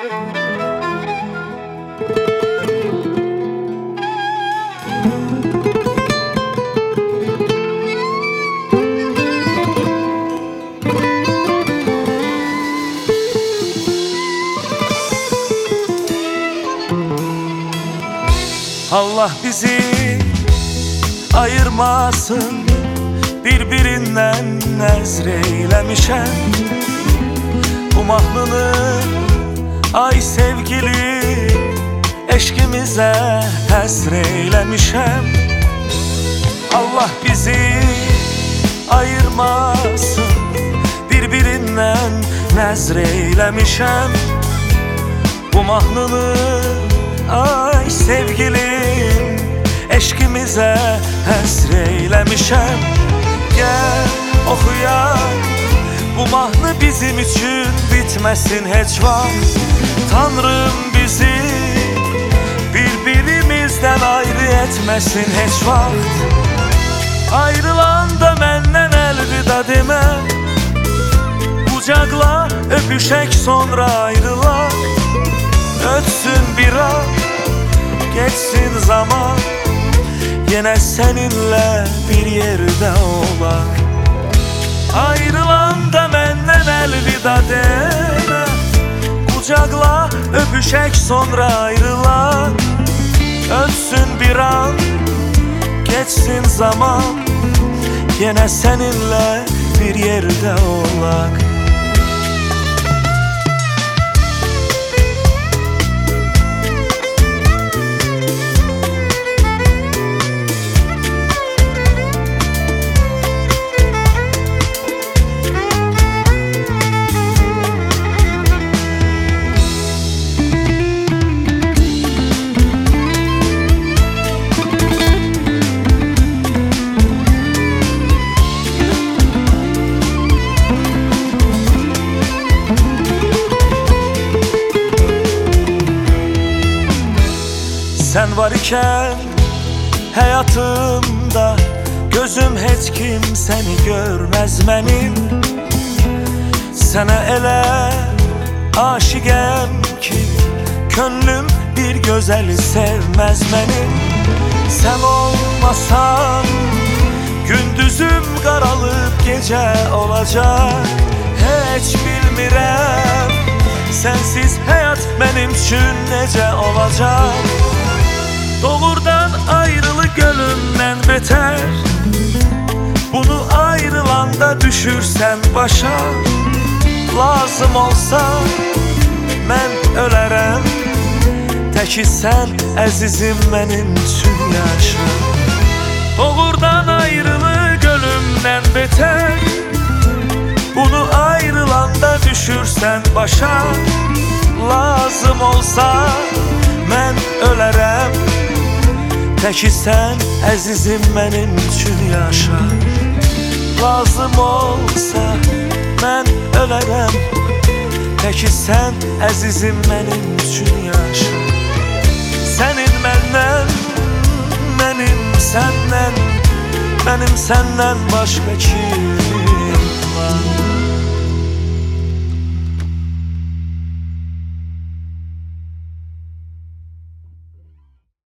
Allah bizi ayırmasın Birbirinden nezreylemişem Bu mahlını ay sevgili Eşkimize həsreylemişem Allah bizi ayırmasın Birbirinden nezreylemişem. Bu mahnını ay sevgilim Eşkimize həsreylemişem Gel oxuyaq Bu mahnı bizim için bitmesin heç vaxt Tanrım bizi birbirimizden ayrı etmesin heç vaxt Ayrılanda məndən əlvida demə Qucaqla öpüşək sonra ayrılaq Ötsün bir an, geçsin zaman. Yine seninle bir yerde olak Ayrılanda öpüşək sonra ayrılaq Ötsün bir an, geçsin zaman. Yine seninle bir yerde olak Sen var iken hayatımda Gözüm heç kim seni görmez benim. Sana ele aşigem ki Könlüm bir gözeli sevmez benim. Sen olmasan Gündüzüm karalıp gece olacak. Hiç bilmirəm Sensiz hayat benim için nece olacak Doğurdan ayrılı gölümden beter. Bunu ayrılanda düşürsen başa. Lazım olsa mən ölərəm Təki sən əzizim mənim üçün yaşa. Doğurdan ayrılı gölümden beter. Bunu ayrılanda düşürsen başa. Lazım olsa mən ölərəm Təki sən əzizim mənim üçün yaşa. Lazım olsa mən ölərəm Təki sən əzizim mənim üçün yaşa. Sənin məndən, mənim səndən Mənim səndən başqa kim